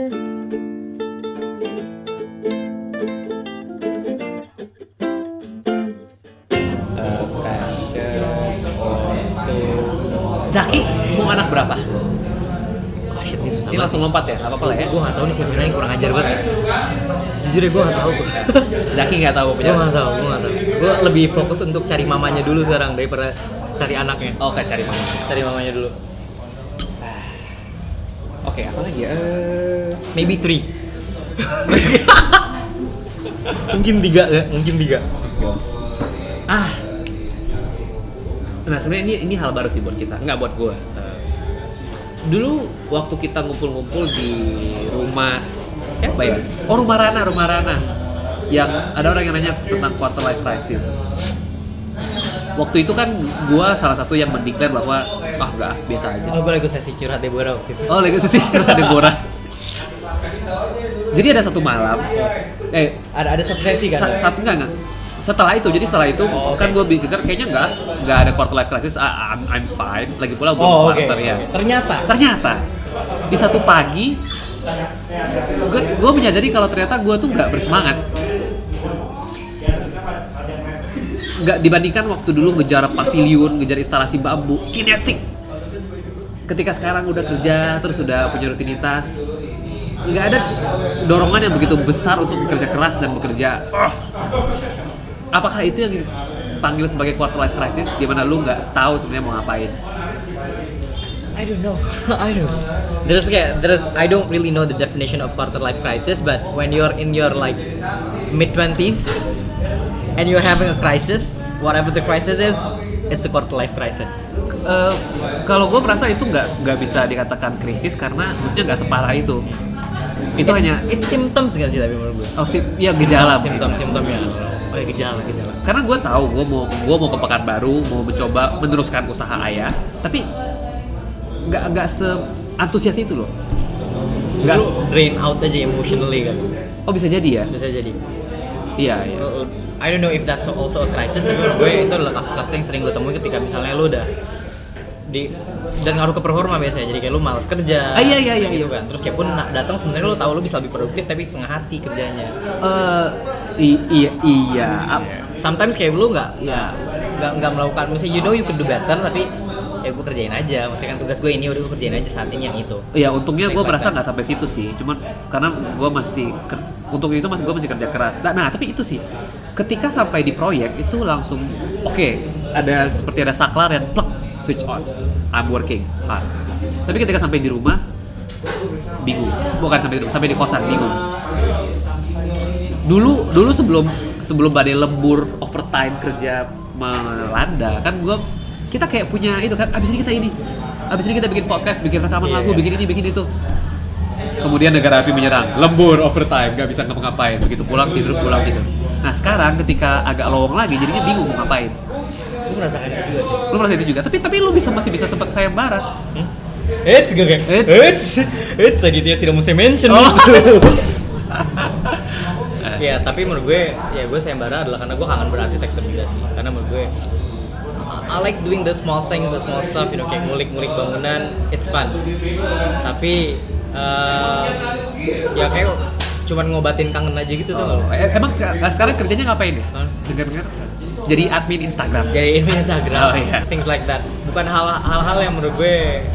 Uh, Zaki mau anak berapa? Ah shit, ini susah Ini langsung lompat ya, apa apa lah ya? Gue gak tau nih siapa ini kurang ajar banget. Jujur ya gue gak tau. Zaki nggak tahu Gue punya. gak tau, gue gak tau. Gue lebih fokus untuk cari mamanya dulu sekarang daripada cari anaknya. Oh, kayak cari mama. Cari mamanya dulu. Oke, apa lagi? Eh, Maybe three. mungkin tiga ya, mungkin tiga. ah. Nah, sebenarnya ini ini hal baru sih buat kita, nggak buat gua. Eh, dulu waktu kita ngumpul-ngumpul di rumah siapa ya? Oh, rumah Rana, rumah Rana. Yang ada orang yang nanya tentang quarter life crisis. Waktu itu kan gua salah satu yang mendeklar bahwa ah enggak, biasa aja. Oh gue lagi sesi curhat Deborah waktu itu. Oh, Legacy Station ada Deborah. Jadi ada satu malam, eh Ada ada satu sesi kan? sa- satu enggak enggak. Setelah itu, jadi setelah itu Oh, kan oke. gue pikir kayaknya enggak, enggak ada quarter life crisis. I- I'm, I'm fine. Lagi pula gue Oh quarter ya. Ternyata. Ternyata di satu pagi, gue gue menyadari kalau ternyata gue tuh nggak bersemangat. Nggak dibandingkan waktu dulu ngejar pavilion, ngejar instalasi bambu, kinetik. Ketika sekarang udah kerja, terus udah punya rutinitas, nggak ada dorongan yang begitu besar untuk bekerja keras dan bekerja. "Ah." apakah itu yang dipanggil sebagai quarter life crisis, di mana lu nggak tahu sebenarnya mau ngapain? I don't know. I don't. There's kayak there's I don't really know the definition of quarter life crisis, but when you're in your like mid twenties and you're having a crisis, whatever the crisis is, it's a quarter life crisis. Eh, kalau gue merasa itu nggak nggak bisa dikatakan krisis karena maksudnya nggak separah itu. Itu It's- hanya it's symptoms gak sih tapi menurut gue? oh sih ya gejala. Simptom simptom ya. Oh ya gejala gejala. Karena gue tahu gue mau gue mau ke Pekanbaru mau mencoba meneruskan usaha ayah, tapi nggak nggak se antusias itu loh. Nggak. Drain out aja emotionally kan. Oh bisa jadi ya? Bisa jadi. Iya iya. I don't know if that's also a crisis tapi menurut gue itu adalah kasus-kasus yang sering gue temuin ketika misalnya lu udah di dan ngaruh ke performa biasanya jadi kayak lu malas kerja. Ah, iya, iya, iya, gitu iya. kan. Terus kayak pun na- datang sebenarnya lu tahu lu bisa lebih produktif tapi setengah hati kerjanya. I- iya. Iya. Sometimes kayak lu nggak nggak nggak nggak melakukan misalnya you know you could do better tapi ya gue kerjain aja. Maksudnya kan tugas gue ini udah gue kerjain aja saat ini yang itu. Ya untungnya gue merasa nggak sampai situ sih, cuman karena gue masih ker- untuk itu masih gue masih kerja keras. Nah, nah, tapi itu sih, ketika sampai di proyek itu langsung oke ada seperti ada saklar yang plek switch on, I'm working hard. Tapi ketika sampai di rumah bingung, bukan sampai di rumah, sampai di kosan bingung. Dulu dulu sebelum sebelum badai lembur overtime kerja melanda kan gue kita kayak punya itu kan abis ini kita ini abis ini kita bikin podcast bikin rekaman lagu iya. bikin ini bikin itu kemudian negara api menyerang lembur overtime nggak bisa ngapa-ngapain begitu pulang tidur pulang gitu nah sekarang ketika agak lowong lagi jadinya bingung mau ngapain gue merasakan itu juga sih lu merasa itu juga tapi tapi lu bisa masih bisa sempat sayembara It's gak kayak It's. It's It's Aditya tidak saya mention Oh. Ya tapi menurut gue ya gue sayembara adalah karena gue kangen berarsitektur juga sih karena menurut gue I like doing the small things, the small stuff, you know kayak ngulik-ngulik bangunan, it's fun. Tapi eh, ya kayak cuman ngobatin kangen aja gitu tuh. Oh, e- emang seka- sekarang kerjanya ngapain ya Hah? dengar-dengar jadi admin Instagram. Jadi ini Instagram, Oh, iya. things like that. Bukan hal- hal-hal yang menurut gue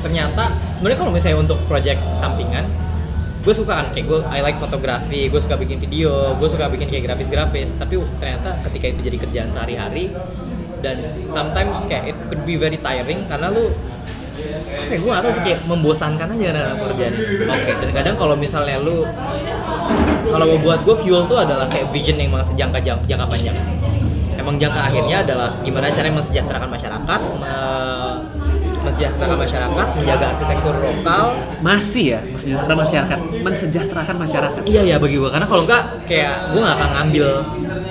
ternyata sebenarnya kalau misalnya untuk project sampingan gue suka kan kayak gue I like fotografi gue suka bikin video gue suka bikin kayak grafis-grafis. Tapi ternyata ketika itu jadi kerjaan sehari-hari dan sometimes kayak it could be very tiring karena lu apa ya, gue gak tau sih kayak membosankan aja dalam kerjaan ini oke dan kadang kalau misalnya lu kalau mau buat gue fuel tuh adalah kayak vision yang masih jangka jang- jangka panjang emang jangka akhirnya adalah gimana caranya mensejahterakan masyarakat me- mensejahterakan masyarakat menjaga arsitektur lokal. Masih ya mensejahterakan masyarakat mensejahterakan masyarakat. Iya ya bagi gue karena kalau enggak kayak gue nggak akan ngambil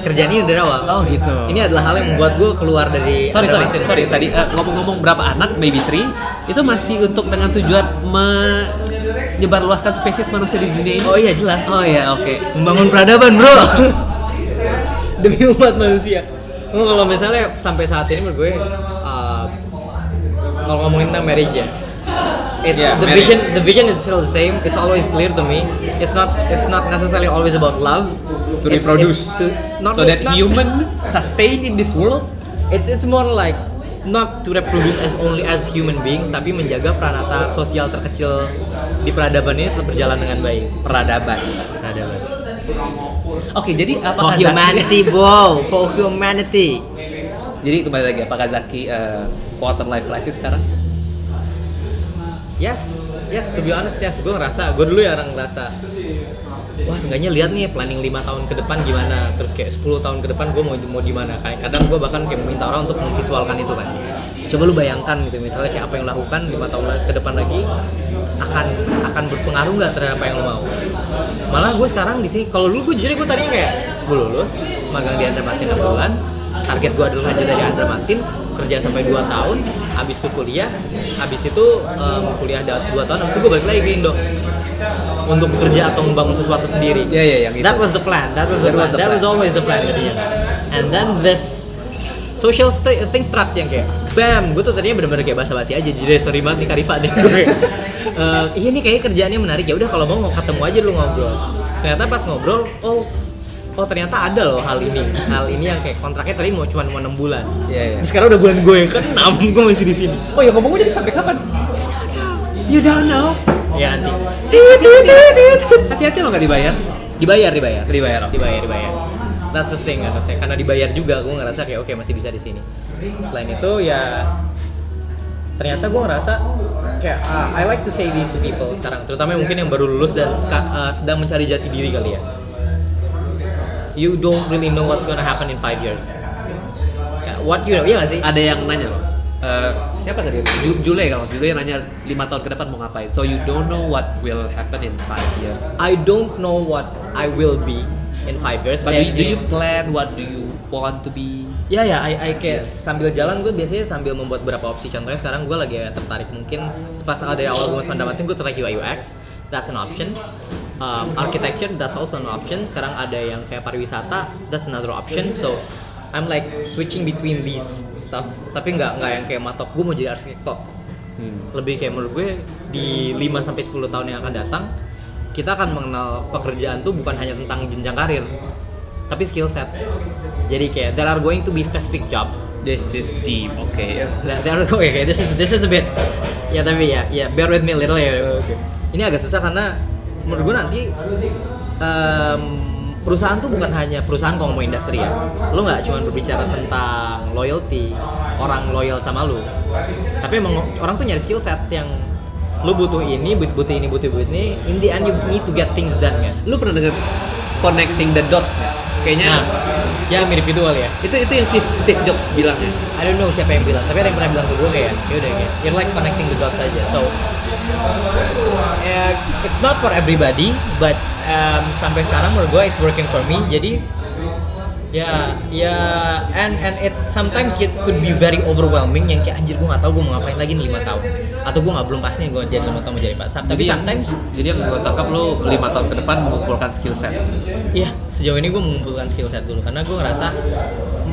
kerjaan ini dari awal. Oh gitu. Ini adalah hal yang membuat gue keluar dari sorry sorry adalah- sorry. tadi eh, ngomong-ngomong berapa anak maybe three itu masih untuk dengan tujuan menyebarluaskan spesies manusia di dunia ini? Oh iya jelas. Oh ya oke. Membangun peradaban bro. Demi umat manusia Oh, kalau misalnya sampai saat ini menurut gue uh, kalau ngomongin tentang marriage ya it's Yeah, the married. vision the vision is still the same. It's always clear to me. It's not it's not necessarily always about love. To It's- reproduce. it's to, not so that not- human sustain in this world? It's it's more like not to reproduce as only as human beings tapi menjaga peranata sosial terkecil di peradaban ini tetap berjalan dengan baik. Peradaban. Peradaban oke jadi for apakah humanity bro for humanity. Jadi kembali lagi apakah Zaki uh, quarter life crisis sekarang? Yes yes to be honest yes. Gue ngerasa gue dulu ya orang ngerasa wah seenggaknya lihat nih planning lima tahun ke depan gimana. Terus kayak 10 tahun ke depan gue mau mau di mana kayak kadang gue bahkan kayak minta orang untuk memvisualkan itu kan. Coba lu bayangkan gitu misalnya kayak apa yang lakukan lima tahun ke depan lagi akan akan berpengaruh nggak terhadap apa yang lo mau? Malah gue sekarang di sini kalau dulu gue jadi gue tadinya kayak gue lulus magang di Andra Matin 6 bulan target gue adalah lanjut dari Andra Matin kerja sampai 2 tahun habis itu kuliah habis itu em, kuliah 2 tahun habis itu gue balik lagi ke Indo untuk bekerja atau membangun sesuatu sendiri. Iya, iya, yang itu. that was the plan that was the That plan. was the that was always the plan tadinya and then this social sta- thing struck yang kayak bam gue tuh tadinya bener-bener kayak basa-basi aja jadi sorry banget nih Karifa deh. Eh, iya nih kayaknya kerjaannya menarik. Ya udah kalau mau mau ketemu aja lu ngobrol. Ternyata pas ngobrol oh oh ternyata ada loh hal ini. Hal ini yang kayak kontraknya tadi mau cuma mau enam bulan. Iya, iya. sekarang udah bulan gue yang ke-6 gue masih di sini. Oh ya ngomong-ngomong jadi sampai kapan? You don't know. Ya nanti hati-hati lo nggak dibayar? Dibayar. Dibayar dibayar. Dibayar dibayar that's the thing kan maksudnya. Karena dibayar juga gue ngerasa kayak oke masih bisa di sini. Selain itu ya ternyata gue ngerasa kayak ah, I like to say this to people sekarang. Terutama mungkin yang baru lulus dan ah, sedang mencari jati diri kali ya. You don't really know what's gonna happen in five years. Ya, what you know iya gak sih? Ada yang nanya loh. Eh, siapa tadi? Ju- Jule kalau Jule yang nanya lima tahun ke depan mau ngapain. So you don't know what will happen in five years. I don't know what I will be in five years but do, And do you plan what do you want to be Ya ya, I, I kayak sambil jalan gue biasanya sambil membuat beberapa opsi. Contohnya sekarang gue lagi tertarik mungkin pas dari awal gue masuk Mandamatin gue tertarik UI UX, that's an option. Um, architecture, that's also an option. Sekarang ada yang kayak pariwisata, that's another option. So I'm like switching between these stuff. Tapi nggak nggak yang kayak matok gue mau jadi arsitek. Lebih kayak menurut gue di 5 sampai 10 tahun yang akan datang kita akan mengenal pekerjaan tuh bukan hanya tentang jenjang karir, tapi skill set. Jadi kayak there are going to be specific jobs. this is deep oke ya There there are going okay, this is this is a bit ya tapi ya ya bear with me a little ya. Ini agak susah karena menurut gue nanti em, perusahaan tuh bukan hanya perusahaan kalau mau industri ya. Lo nggak cuma berbicara tentang loyalty, orang loyal sama lo. Tapi emang orang tuh nyari skill set yang lo butuh ini, but- butuh ini, butuh butuh ini. In the end you need to get things done kan. lu pernah dengar connecting the dots nggak kayaknya Nah, ya mirip visual ya. itu itu yang Steve, Steve Jobs bilang ya I don't know siapa yang bilang, tapi ada yang pernah bilang ke gue kayak, ya udah kayak, you're like connecting the dots aja. So, eh, it's not for everybody, but um, sampai sekarang menurut gue it's working for me. Jadi, ya, ya, and and it sometimes it could be very overwhelming yang kayak anjir gue nggak tahu gue mau ngapain lagi nih lima tahun, atau gue nggak belum pasti gue jadi lima tahun mau jadi pak. Tapi Jadi yang- sometimes, jadi yang gue tangkap lu lima tahun ke depan mengumpulkan skill set Iya, sejauh ini gue mengumpulkan skill set dulu karena gue ngerasa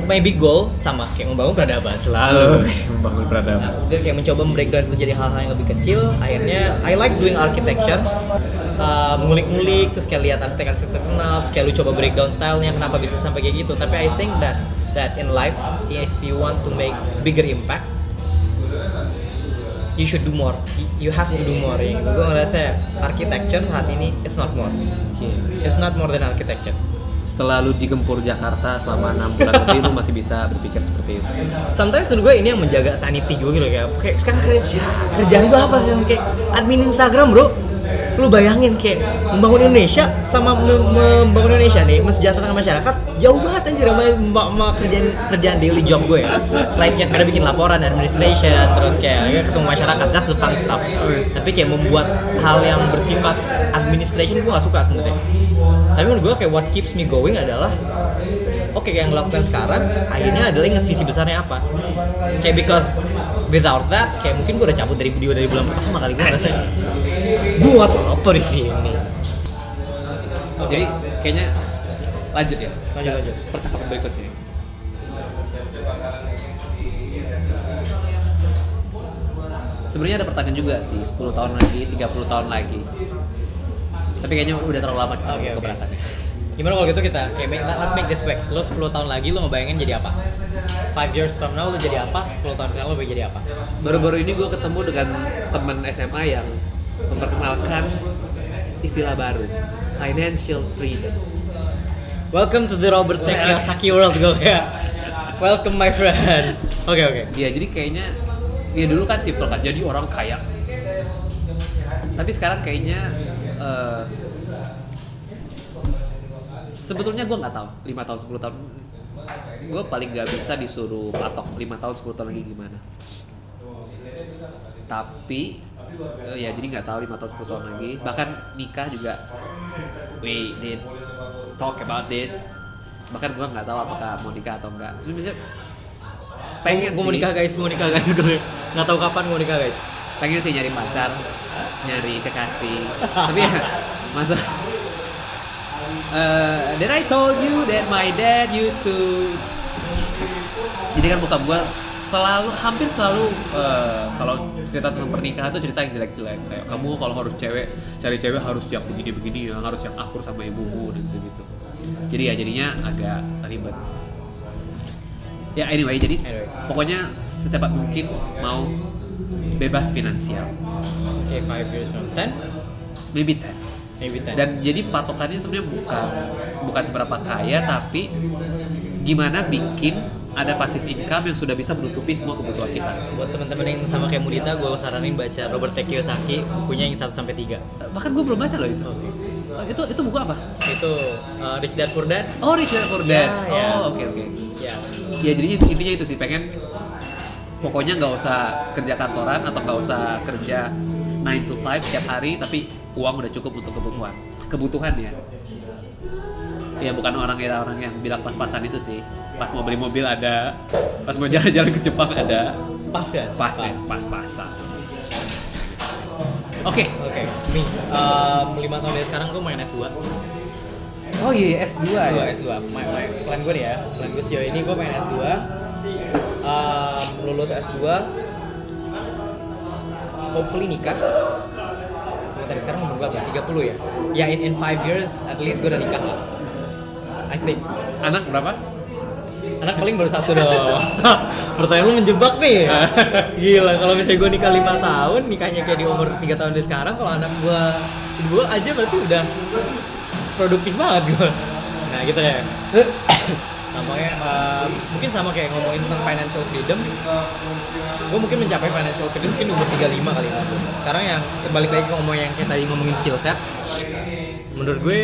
maybe goal sama kayak membangun peradaban selalu. membangun peradaban Nah, dia kayak mencoba breakdown itu jadi hal-hal yang lebih kecil. Akhirnya I like doing architecture. Uh, ngulik-ngulik terus kayak lihat arsitek-arsitek terkenal, terus kayak lu coba breakdown stylenya kenapa bisa sampai kayak gitu. Tapi I think that that in life if you want to make bigger impact you should do more. You have to do more. Ya. Gue ngerasa architecture saat ini it's not more. It's not more than architecture. setelah lu digempur Jakarta selama enam bulan lebih lu masih bisa berpikir seperti itu sometimes menurut gue ini yang menjaga sanity gue gitu kayak kayak sekarang kerja, kerjaan gue apa kayak admin Instagram bro lu bayangin kayak membangun Indonesia sama mem- membangun Indonesia nih mensejahterakan masyarakat jauh banget anjir sama, sama kerjaan kerjaan daily job gue. Ya selain kayak sekarang bikin laporan administration terus kayak ya, ketemu masyarakat that's the fun stuff. Tapi kayak membuat hal yang bersifat administration gue gak suka sebenarnya. Tapi menurut gue kayak what keeps me going adalah oke kayak yang ngelakukan sekarang akhirnya adalah ingat visi besarnya apa. Kayak because without that kayak mungkin gue udah cabut dari video dari bulan pertama kali gue buat apa di sini jadi kayaknya lanjut ya Lanjut, lanjut. percakapan berikutnya sebenarnya ada pertanyaan juga sih 10 tahun lagi 30 tahun lagi tapi kayaknya udah terlalu lama Oke, oke. keberatannya Gimana kalau gitu kita kayak make- let's make this quick. Lo 10 tahun lagi lo ngebayangin jadi apa? 5 years from now lo jadi apa? 10 tahun sekarang lo pengen jadi apa? baru-baru ini gue ketemu dengan teman SMA yang memperkenalkan istilah baru financial freedom Welcome to the Robert T. Kiyosaki world gue kayak. Welcome my friend. Oke oke. dia jadi kayaknya dia dulu kan simple kan jadi orang kaya tapi sekarang kayaknya eh, sebetulnya gue nggak tahu lima tahun 10 tahun gue paling nggak bisa disuruh patok lima tahun 10 tahun lagi gimana tapi eh, ya jadi nggak tahu lima tahun 10 tahun lagi. Bahkan nikah juga. We did talk about this. Bahkan gue nggak tahu apakah mau nikah atau enggak sebenarnya pengen gue mau nikah guys, gue mau nikah guys gue. Nggak tahu kapan mau nikah guys. pengen sih nyari pacar nyari kekasih. Tapi ya masa Eh, then I told you that my dad used to jadi kan bokap gue selalu hampir selalu eh, kalau cerita tentang pernikahan tuh cerita yang jelek-jelek. Kayak kamu kalau harus cewek cari cewek harus yang begini-begini ya harus yang akur sama ibumu dan gitu-gitu. Jadi ya jadinya agak ribet. Ya anyway jadi Anyway. pokoknya secepat mungkin mau bebas finansial. Oke, 5 years from 10, maybe 10 maybe 10. dan jadi patokannya sebenarnya bukan bukan seberapa kaya tapi gimana bikin ada passive income yang sudah bisa menutupi semua kebutuhan kita buat teman-teman yang sama kayak Mudita, gue saranin baca Robert T. Kiyosaki, bukunya yang 1 sampai 3. bahkan gue belum baca loh itu Oke. Oh, itu itu buku apa Itu uh, Rich Dad Poor Dad. oh Rich Dad Poor Dad Ya, ya. oh oke oke Ya. ya itu- intinya itu sih pengen pokoknya nggak usah kerja kantoran atau nggak usah kerja 9 to 5 setiap hari tapi uang udah cukup untuk kebutuhan kebutuhan ya ya bukan orang ya orang yang bilang pas-pasan itu sih. Pas mau beli mobil ada pas mau jalan-jalan ke Jepang ada. Pas ya? pas ya pas-pasan. Oke. Oke, nih um, 5 tahun dari sekarang gue main S2 oh iya S2 S2, S2 my, my, Plan gue nih ya, plan gue sejauh ini gue main S2 um, Lulus S2 Hopefully nikah. Kalau tadi sekarang umur berapa? 30 ya? Ya in, in 5 years at least gue udah nikah lah Think anak berapa? Anak paling baru satu dong. Pertanyaan lu menjebak nih. Gila, kalau misalnya gue nikah 5 tahun Nikahnya kayak di umur 3 tahun dari sekarang Kalau anak gue Gue aja berarti udah Produktif banget gue Nah gitu ya. Namanya uh, Mungkin sama kayak ngomongin tentang financial freedom. Gue mungkin mencapai financial freedom Mungkin umur 35 kali ya. Sekarang yang Sebalik lagi ngomong yang kayak tadi ngomongin skill set. Menurut gue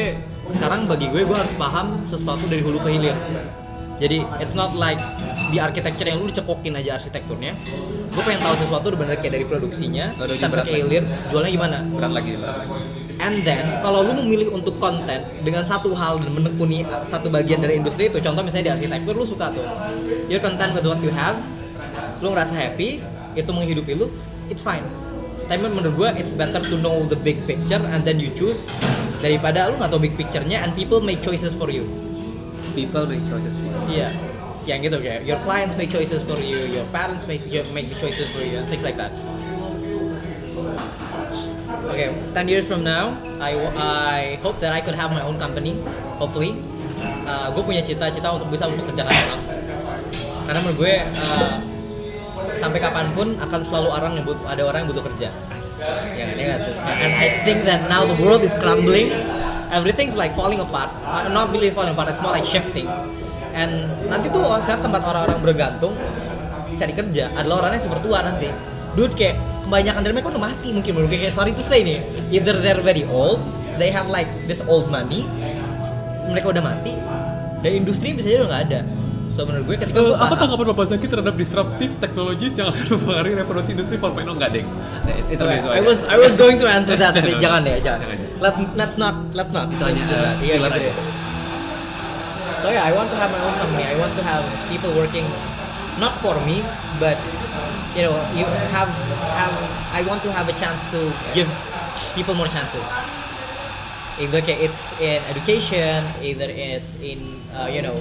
Sekarang bagi gue Gue harus paham sesuatu dari hulu ke hilir jadi it's not like di arsitektur yang lu dicekokin aja arsitekturnya. Gue pengen tahu sesuatu udah bener kayak dari produksinya Aduh, sampai ke hilir, jualnya gimana. berat lagi berat lagi And then kalau lu memilih untuk konten dengan satu hal dan menekuni satu bagian dari industri itu, contoh misalnya di arsitektur lu suka tuh, you're content with what you have, lu ngerasa happy, itu menghidupi lu, it's fine. Tapi menurut gua it's better to know the big picture and then you choose daripada lu nggak tahu big picture-nya and people make choices for you. people make choices for you. Iya, yang gitu kayak your clients make choices for you, your parents make make choices for you, things like that. Okay, 10 years from now, I, I hope that I could have my own company, hopefully. Uh, gue punya cita-cita untuk bisa mempekerjakan orang. Karena menurut gue, uh, sampai kapan pun akan selalu orang yang butuh, ada orang yang butuh kerja. Ya kan, ya kan? And I think that now the world is crumbling, everything's like falling apart. Not really falling apart, it's more like shifting. And nanti tuh saya tempat orang-orang bergantung cari kerja adalah orang yang super tua nanti. Dude kayak kebanyakan dari mereka udah mati mungkin gue. kayak sorry to say nih, either they're very old, they have like this old money, mereka udah mati, dan industri bisa jadi udah nggak ada. So menurut gue ketika Eh, gue apa paham- tanggapan Bapak Zaki terhadap disruptive technologies yang akan mempengaruhi revolusi industri 4.0 enggak, Deng? Nah, itu Okay, I aja. was I was going to answer that, tapi Jangan. deh, jangan. Jangan. Let's let's not let's not. Itu that. uh, Iya gitu aja. ya. So yeah, I want to have my own company. I want to have people working not for me, but you know, you have have. I want to have a chance to give people more chances. Either it's in education, either it's in uh, you know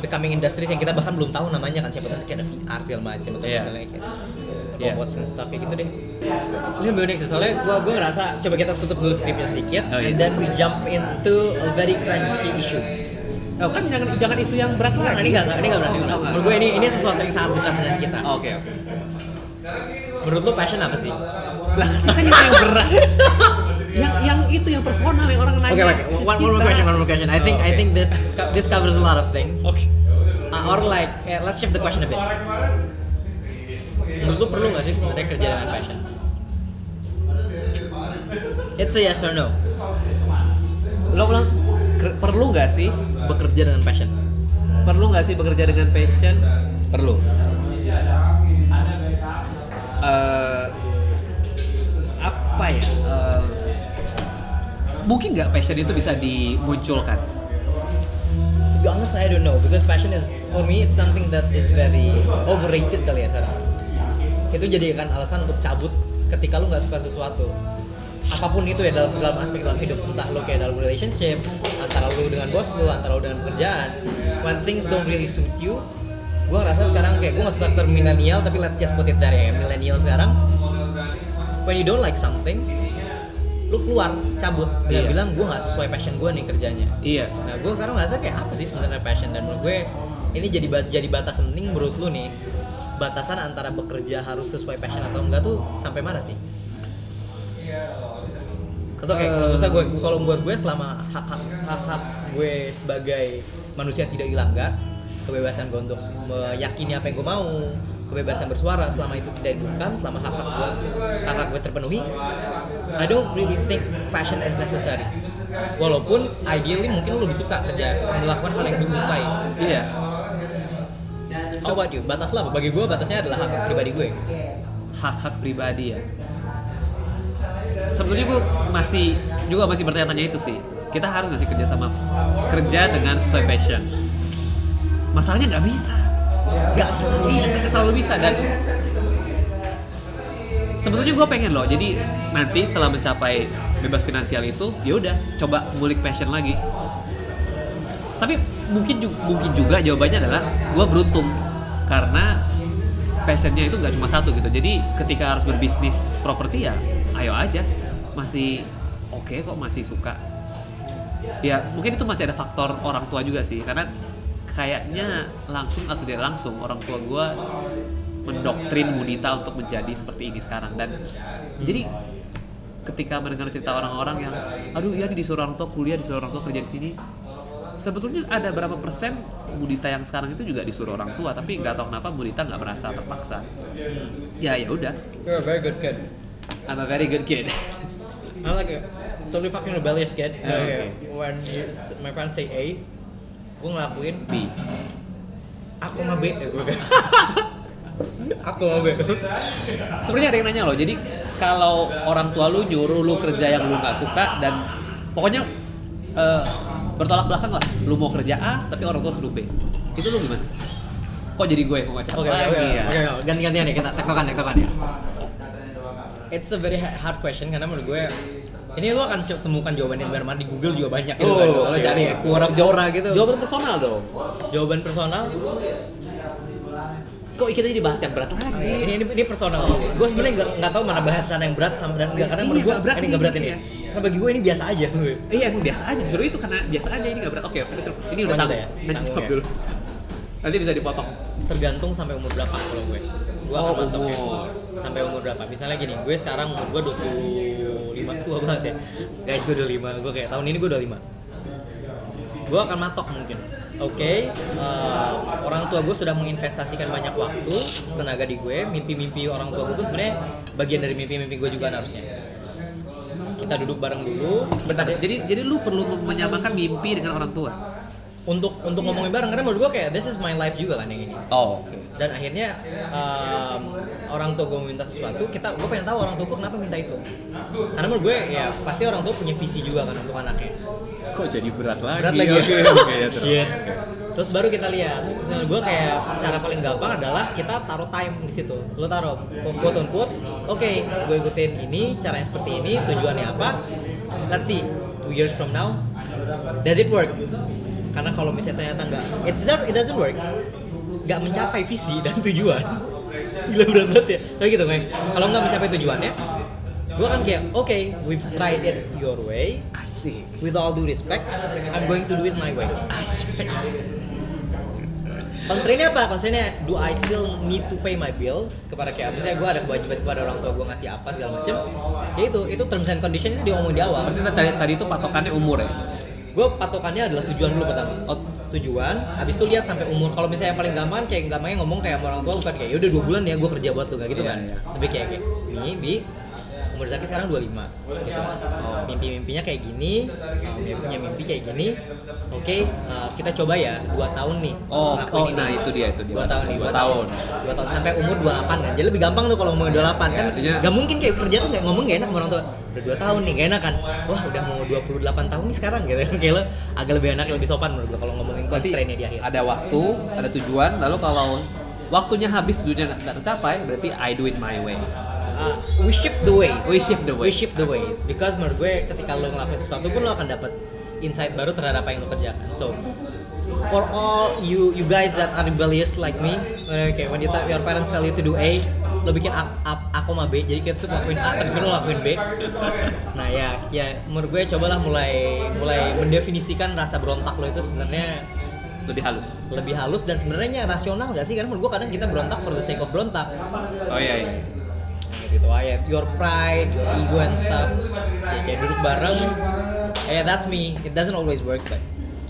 the coming industries yang kita bahkan belum tahu namanya kan siapa tahu kayak ada VR segala macam atau Iya. misalnya kayak Iya. robots and stuff kayak gitu deh ini lebih unik sih soalnya gue gue ngerasa coba kita tutup dulu skripnya sedikit Oh, iya. and then we jump into a very crunchy issue Oh, kan jangan jangan isu yang berat lagi. ini enggak, ini enggak berarti. Oh. Menurut gue ini ini sesuatu yang sangat dekat dengan kita. Oh, Oke, oke. Menurut lu passion apa sih? Lah, kan ini yang berat. yang yang itu yang personal yang orang nanya. Oke, oke. ke One, one more question, one more question. I think I Oke. think this this covers a lot of things. Oke. Uh, or like, yeah, let's shift the question a bit. Menurut lu perlu nggak sih sebenarnya kerja dengan passion? It's a yes or no. Lo bilang "Ker- perlu nggak sih Bekerja dengan passion. perlu nggak sih bekerja dengan passion? Perlu. Eh, apa ya? Eh, mungkin nggak passion itu bisa dimunculkan. Be honest, I don't know because passion is for me it's something that is very overrated kali ya sekarang. Itu jadikan alasan untuk cabut ketika lu nggak suka sesuatu. Apa pun itu ya dalam, dalam aspek dalam hidup, entah lu kayak dalam relationship, antara lu dengan bos lu, antara lu dengan pekerjaan. When things don't really suit you, gua ngerasa sekarang kayak gua nggak suka term millennial, tapi let's just put it there ya, millennial sekarang. When you don't like something, lu keluar cabut Iya. dengan bilang gua nggak sesuai passion gua nih kerjanya. Iya. Nah, gue sekarang ngerasa kayak apa sih sebenarnya passion dan menurut gue ini jadi jadi batas penting menurut lu nih batasan antara bekerja harus sesuai passion atau enggak tuh sampai mana sih? Atau kayak kalau susah gue kalau buat gue selama hak hak hak hak gue sebagai manusia tidak dilanggar kebebasan gue untuk meyakini apa yang gue mau kebebasan bersuara selama itu tidak dibungkam selama hak hak gue hak hak gue terpenuhi I don't really think passion is necessary walaupun ideally mungkin lu lebih suka kerja melakukan hal yang sukai Iya. so about you batas lah bagi gue batasnya adalah hak hak pribadi gue hak-hak pribadi ya. Sebetulnya gue masih juga masih bertanya-tanya itu sih. Kita harus nggak sih kerja sama kerja dengan sesuai passion. Masalahnya nggak bisa. Nggak selalu Iya, nggak selalu bisa dan sebetulnya gue pengen loh. Jadi nanti setelah mencapai bebas finansial itu, ya udah coba ngulik passion lagi. Tapi mungkin juga, mungkin juga jawabannya adalah gue beruntung karena passionnya itu nggak cuma satu gitu. Jadi ketika harus berbisnis properti ya, ayo aja. Masih oke kok, masih suka. Ya mungkin itu masih ada faktor orang tua juga sih, karena kayaknya langsung atau tidak langsung orang tua gue mendoktrin Mudita untuk menjadi seperti ini sekarang. Dan jadi ketika mendengar cerita orang-orang yang aduh ya disuruh orang tua kuliah disuruh orang tua kerja di sini sebetulnya ada berapa persen Mudita yang sekarang itu juga disuruh orang tua tapi nggak tahu kenapa Mudita nggak merasa terpaksa. Ya ya udah. You're a very good kid. I'm a very good kid. I'm like a totally fucking rebellious kid. Oh, okay. When you- my parents say A, gue ngelakuin B aku sama B. Eh, gue aku sama B. sebenarnya ada yang nanya loh jadi kalau orang tua lu nyuruh lu kerja yang lu nggak suka dan pokoknya eh, bertolak belakang lah lu mau kerja A tapi orang tua suruh B itu lu gimana kok jadi gue yang mau ngacak Oke, oke, lagi oke, ya oke, oke. ganti-gantian ya kita tektokan, tektokan ya. It's a very hard question karena menurut gue ini lu akan temukan jawabannya di mana di Google juga banyak gitu Oh, kan. Kalau cari ya, Quora Jora gitu. jawaban personal dong Jawaban personal. kok kita jadi bahas yang berat lagi Ini ini, ini personal. Gue sebenarnya nggak nggak tahu mana bahasan yang berat sama dan nggak karena menurut gue ini nggak berat ini. ya. Karena bagi gue ini biasa aja gue. iya emang biasa aja justru itu karena biasa aja ini nggak berat oke oke, ini udah tanggung ya, tanggung ya. dulu nanti bisa dipotong tergantung sampai umur berapa kalau gue gue Oh, akan patokin umur. sampai umur berapa misalnya gini gue sekarang umur gue 25 tua banget ya. Guys gue 25 gue kayak tahun ini gue 25 gue akan matok mungkin. Oke eh, orang tua gue sudah menginvestasikan banyak waktu tenaga di gue mimpi-mimpi orang tua gue pun sebenarnya bagian dari mimpi-mimpi gue juga harusnya. Kita duduk bareng dulu. Bentar jadi jadi lu perlu menyamakan mimpi dengan orang tua? Untuk untuk ngomongin bareng karena menurut gue kayak this is my life juga kan yang ini. Oh oke dan akhirnya em, orang tua gue meminta sesuatu kita gue pengen tahu orang tua gue kenapa minta itu. Karena menurut gue ya pasti orang tua punya visi juga kan untuk anaknya. Kok jadi berat lagi? Berat lagi. Oke, ya oke, ya, terus. Shit. terus baru kita lihat. Terus gue kayak cara paling gampang adalah kita taruh time di situ. Lo taruh quote on quote oke gue ikutin ini caranya seperti ini tujuannya apa? Let's see two years from now does it work? Karena kalau misalnya ternyata nggak it, doesn't- it doesn't work nggak mencapai visi dan tujuan gila berat ya kayak gitu kayak kalau nggak mencapai tujuannya gue kan kayak oke we've tried it your way Asik. with all due respect I'm going to do it my way Asik. Constraintnya apa? Constraintnya do I still need to pay my bills kepada kayak misalnya gue ada kewajiban kepada orang tua gue ngasih apa segala macem ya itu itu terms and conditions itu diomong di awal Berarti tadi, tadi itu patokannya umur ya? Gue patokannya adalah tujuan dulu pertama. Oh, tujuan habis itu lihat sampai umur. Kalau misalnya yang paling gampang kayak gampangnya ngomong kayak orang tua bukan kayak yaudah dua bulan ya gue kerja buat lu kayak gitu Iya, kan. iya. tapi kayak kayak nih bi umur Zaki sekarang 25 gitu kan. Oh, mimpi-mimpinya kayak gini dia punya mimpi kayak gini oke eh, kita coba ya dua tahun nih Oh, oh, ini. nah itu dia, itu dia. dua tahun nih Dua tahun. dua tahun sampai umur 28 kan jadi lebih gampang tuh kalau ngomongin 28 kan Ya, artinya- gak mungkin kayak kerja tuh kayak ngomong gak enak sama orang tua udah dua tahun nih gak enak kan wah udah mau 28 tahun nih sekarang gitu kayak lo agak lebih enak lebih sopan menurut gue kalau ngomongin constraintnya di akhir ada waktu, ada tujuan, lalu kalau waktunya habis dunia nggak nggak tercapai, berarti I do it my way. Uh, we shift the way. We shift the way. we shift the ways because menurut gue ketika lo ngelakuin sesuatu pun lo akan dapat insight baru terhadap apa yang lo kerjakan. So for all you you guys that are rebellious like me okay, when you your parents tell you to do A lo bikin A, A, A koma B. Jadi kita tuh lakuin A terus lo lakuin B. Nah ya ya menurut gue cobalah mulai mulai mendefinisikan rasa berontak lo itu sebenarnya Lebih halus. lebih halus dan sebenarnya rasional gak sih? Karena menurut gue kadang kita berontak for the sake of berontak. Oh iya iya. Gitu aja your pride your ego and stuff ya, kayak duduk bareng yeah that's me it doesn't always work but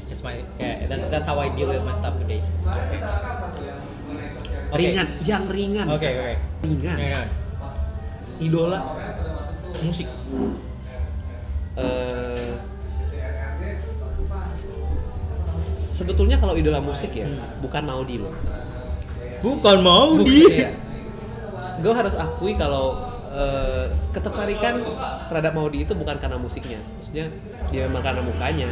it's my yeah that's, that's how I deal with my stuff today Oke. Ringan, yang ringan. oke oke Ringan. Ringan. idola musik Eh, sebetulnya kalau idola musik ya, Hmm. bukan Maudi loh. bukan mau Gue harus akui kalau eh, ketertarikan terhadap Maudi itu bukan karena musiknya, maksudnya dia memang karena mukanya,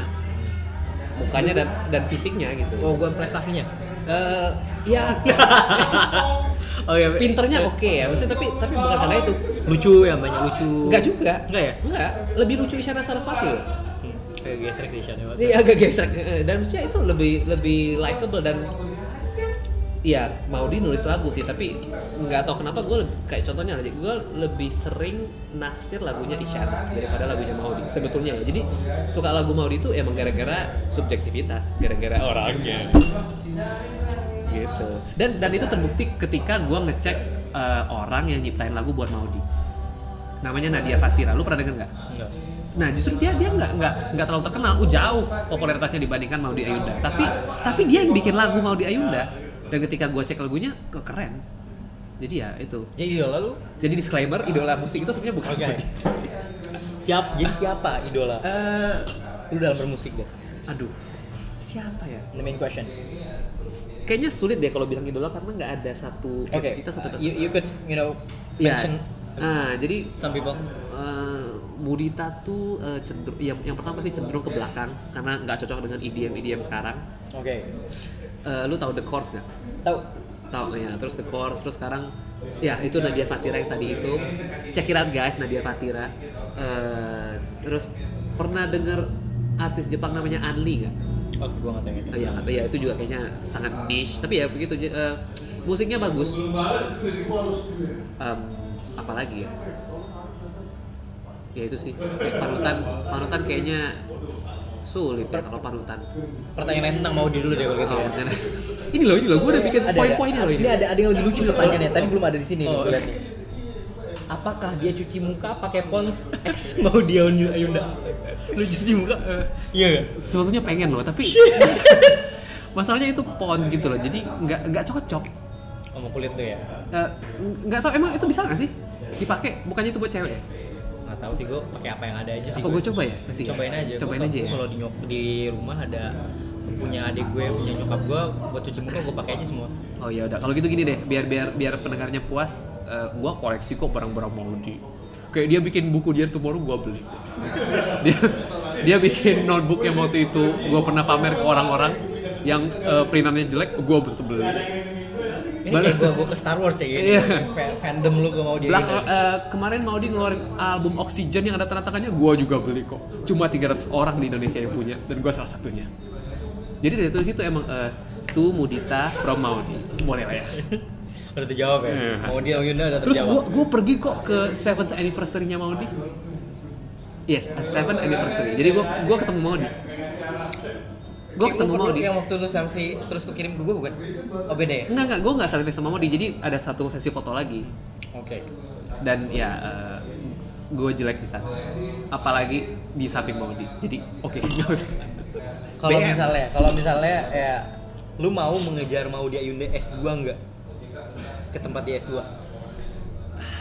mukanya dan dan fisiknya gitu. oh gue prestasinya Eh, ya oh ya pinternya oke ya, maksudnya tapi tapi bukan karena itu. lucu ya banyak lucu Enggak juga. Enggak ya? Enggak, lebih lucu Isyana Saraswati loh. kayak gesrek sih Shan, ya, Mas. Iya agak gesrek Eh, dan maksudnya itu lebih lebih likable dan Iya, Maudi nulis lagu sih, tapi nggak tahu kenapa gue kayak contohnya aja, gue lebih sering naksir lagunya Isyana daripada lagunya Maudi. Sebetulnya ya, jadi suka lagu Maudi itu emang gara-gara subjektivitas, gara-gara orangnya. Gitu. Dan dan itu terbukti ketika gue ngecek eh, orang yang nyiptain lagu buat Maudi. Namanya Nadia Fatira, lu pernah denger nggak? Enggak. Nah justru dia dia nggak nggak nggak terlalu terkenal, uh, jauh popularitasnya dibandingkan Maudi Ayunda. Tapi tapi dia yang bikin lagu Maudi Ayunda. Dan ketika gua cek lagunya, kok keren. Jadi ya itu. jadi idola lu Jadi disclaimer, idola musik itu sebenarnya bukan Oke. Maudi. siap jadi siapa idola Eh, lu dalam bermusik deh aduh, siapa ya? the main question Kayaknya sulit deh kalau bilang idola karena nggak ada satu Oke, kita satu you, you could you know Ya. mention Nah, jadi some people. Mudita tuh eh, cenderung yang yang pertama pasti cenderung ke belakang karena nggak cocok dengan EDM EDM sekarang. Oke. Eh, lu tahu The Course nggak? Tahu. tahu ya terus The Course terus sekarang ya itu Nadia Fatira yang tadi itu. Check it out guys Nadia Fatira. Eh, terus pernah denger artis Jepang namanya Anli nggak? Oh, gua nggak tahu. Oh, iya ya itu juga kayaknya sangat niche. Tapi ya begitu eh, musiknya bagus. Em, apa lagi ya? Ya itu sih. Kayak panutan. Panutan kayaknya sulit ya kalau panutan Pertanyaan lain tentang Maudi dulu deh kalau gitu Oh, ya. bener. ini loh ini loh gue udah bikin poin-poinnya loh ini ada ada yang lebih lucu pertanyaannya. Tadi belum ada di sini. Oh. nih. Apakah dia cuci muka pakai Pons X Maudi Ayunda? Lu cuci muka? Iya sebetulnya pengen loh tapi masalahnya itu pons gitu loh jadi nggak nggak cocok Oh, mau kulit lu ya? Eh, nggak tahu emang itu bisa nggak sih dipakai bukannya itu buat cewek ya Nggak tahu sih gua pakai apa yang ada aja sih. apa gue coba ya? Nanti ya? cobain aja. Cobain Gua- aja ya? kalau di nyok di rumah ada punya adik gue punya nyokap gue buat cuci muka gue pakai aja semua. Oh ya udah. Kalau gitu gini deh biar biar biar pendengarnya puas eh, gua koleksi kok barang-barang Maudi kayak dia bikin buku dia tomorrow gua beli. Dia dia bikin notebook yang waktu itu gua pernah pamer ke orang-orang yang eh, printannya jelek betul beli ini kayak gue gue ke Star Wars ya gitu Iya. Fa- fandom lu ke mau dia Belakang, eh, kemarin mau di ngeluarin album Oxygen yang ada tanda tangannya, gua juga beli kok. Cuma 300 orang di Indonesia yang punya dan gua salah satunya. Jadi dari itu situ emang eh, tuh Mudita from Maudi. Boleh lah ya. Udah terjawab ya. Iya. Mau dia Yunda udah Terus gua gua pergi kok ke seventh anniversary-nya Maudi. Yes, a seventh anniversary. Jadi gua gua ketemu Maudi. Kayak ketemu perlu Maudi. Yang waktu lu selfie terus lu kirim ke gue bukan? Oh beda ya? Enggak enggak, gua enggak selfie sama Maudi. Jadi ada satu sesi foto lagi. Oke. Dan ya eh, gua jelek di sana. Apalagi di samping Maudi. Jadi oke, nggak usah. Kalau misalnya, kalau misalnya ya lu mau mengejar mau dia Yunda S2 enggak? Ke tempat di S2.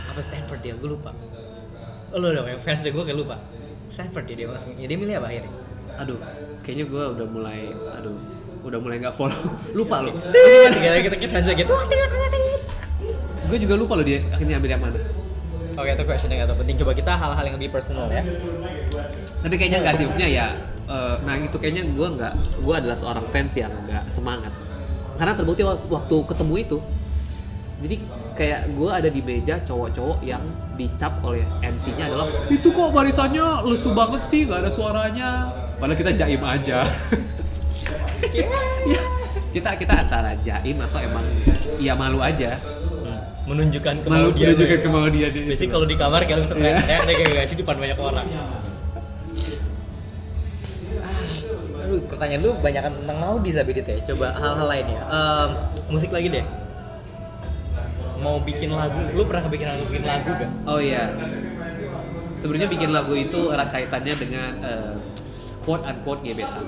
Apa Stanford dia? Gue lupa. Oh, lu dong yang fans gue kayak lupa. Stanford dia dia langsung. Ya dia milih apa akhirnya? Aduh, kayaknya gua udah mulai aduh, udah mulai nggak follow. Lupa loh. Kita gitu. Gue juga lupa loh dia akhirnya ambil yang mana. Oke, itu question yang gak penting. Coba kita hal-hal yang lebih personal ya. Tapi kayaknya nggak sih, maksudnya ya. eh, nah itu kayaknya gue nggak, gue adalah seorang fans yang nggak semangat. Karena terbukti wak- waktu ketemu itu, jadi kayak gue ada di meja cowok-cowok yang dicap oleh MC-nya adalah itu kok barisannya lesu banget sih, nggak ada suaranya. Padahal kita jaim aja. Ya, kita kita antara jaim atau emang ya malu aja. Menunjukkan Malu kemaudian. menunjukkan kemaudian dia. Biasanya kalau di kamar kayak lu bisa Iya. teriak teriak kayak di depan banyak orang. Ah, Aduh, pertanyaan lu banyakan tentang Maudi Sabidit ya. Coba hal-hal lain ya. Em, musik lagi deh. Mau bikin lagu, lu pernah kepikiran lagu bikin lagu gak? Oh iya. Sebenarnya bikin lagu itu erat kaitannya dengan eh, quote unquote gebetan.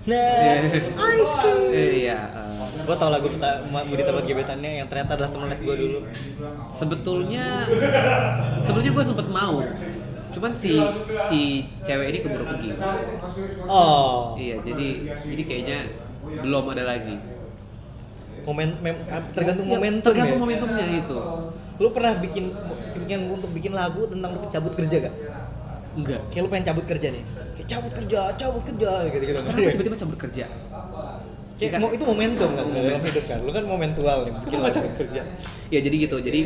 Nah, ice cream. Iya. eh, Gua tau lagu kita Budi tempat gebetannya yang ternyata adalah temen les gua dulu. sebetulnya sebetulnya gue sempet mau. Cuman si si cewek ini keburu pergi. Oh, Iya, jadi jadi kayaknya belum ada lagi. momen mem- tergantung Ya, momentum. Tergantung ya? momentumnya itu. Lu pernah bikin bikin untuk bikin lagu tentang lu cabut kerja gak? Enggak. Kayak lu pengen cabut kerja nih. Cabut kerja, cabut kerja gitu gitu. Kenapa tiba-tiba cabut kerja? Kayak mau itu momentum kan sebenarnya dalam hidup kan. Lu kan momentual nih lagu. cabut kerja? Ya jadi gitu. Jadi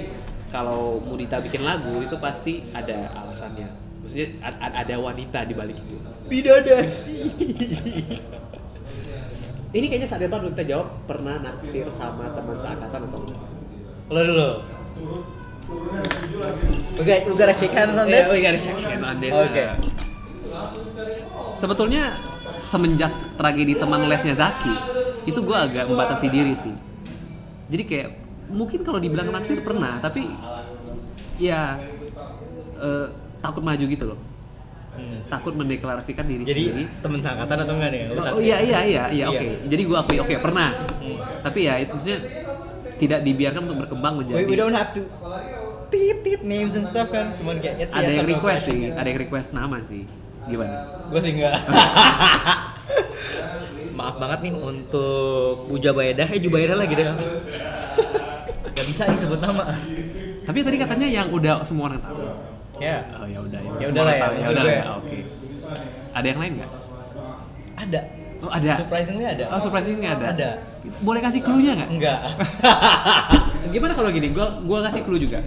kalau Mudita bikin lagu itu pasti ada alasannya. Maksudnya ada wanita di balik itu. Bidadari. Ini kayaknya saat depan belum kita jawab pernah naksir sama teman seangkatan atau enggak? Lo dulu. We got, we gotta shake hands on this. Yeah, we gotta check in on this. Oke. Uh, Sebetulnya semenjak tragedi teman lesnya Zaki, itu gue agak membatasi diri sih. Jadi kayak mungkin kalau dibilang naksir pernah, tapi ya eh, takut maju gitu loh. Hmm. Takut mendeklarasikan diri Jadi sendiri. temen angkatan atau enggak nih? Lu Oh, saksi? oh, iya iya iya iya Iya. oke. Jadi gue akui oke pernah. Hmm. Tapi ya itu maksudnya tidak dibiarkan untuk berkembang menjadi. We, we don't have to tit tit names and stuff kan. Cuman kayak ada yes yang request sih, kan. ada yang request nama sih. Gimana? Gue sih enggak. Maaf banget nih untuk Uja Baedah, eh Jubaedah lagi deh. Gak bisa disebut nama. Tapi tadi katanya yang udah semua orang tahu. Ya, Oh ya udah Ya semua udah lah ya, maksud udah ya. Oke. Ada yang lain nggak? ada. Oh ada. Surprisingly ada. Oh surprisingnya ada. Ada. Boleh kasih clue-nya nggak? Enggak. Gimana kalau gini? Gua gua kasih clue juga.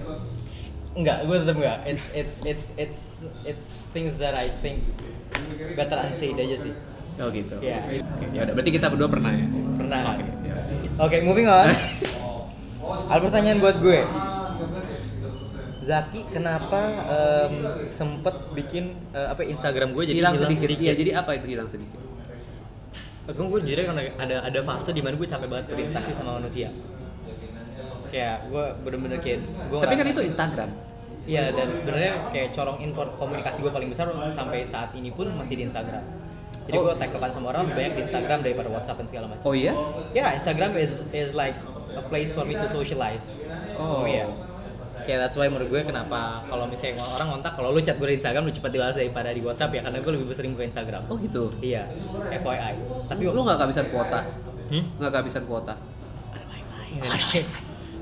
Enggak, gue tetap enggak. It's it's it's it's it's things that I think better unsaid aja sih. Oh gitu. Iya. Oke, ya udah berarti kita berdua pernah ya. Pernah. Oke. ya. Oke, moving on. Ada pertanyaan buat gue. Zaki, kenapa em, sempet bikin eh, apa Instagram gue jadi hilang, hilang, sedikit. sedikit? Iya, jadi apa itu hilang sedikit? Aku gue jujur karena ada ada fase di mana gue capek banget berinteraksi sama manusia. Kayak gue bener-bener kayak gue Tapi kan itu Instagram. Iya dan sebenarnya kayak corong info komunikasi gue paling besar sampai saat ini pun masih di Instagram. Jadi Oh. gue tektokan sama orang lebih banyak di Instagram daripada WhatsApp dan segala macam. Oh iya? Ya Instagram is is like a place for me to socialize. Oh. iya. Kayak that's why menurut gue kenapa kalau misalnya orang ngontak kalau lu chat gue di Instagram lu cepat dibalas daripada di WhatsApp ya karena gue lebih sering buka Instagram. Oh gitu. Iya, FYI. Tapi Lu nggak kehabisan kuota? Hmm? Nggak kehabisan kuota?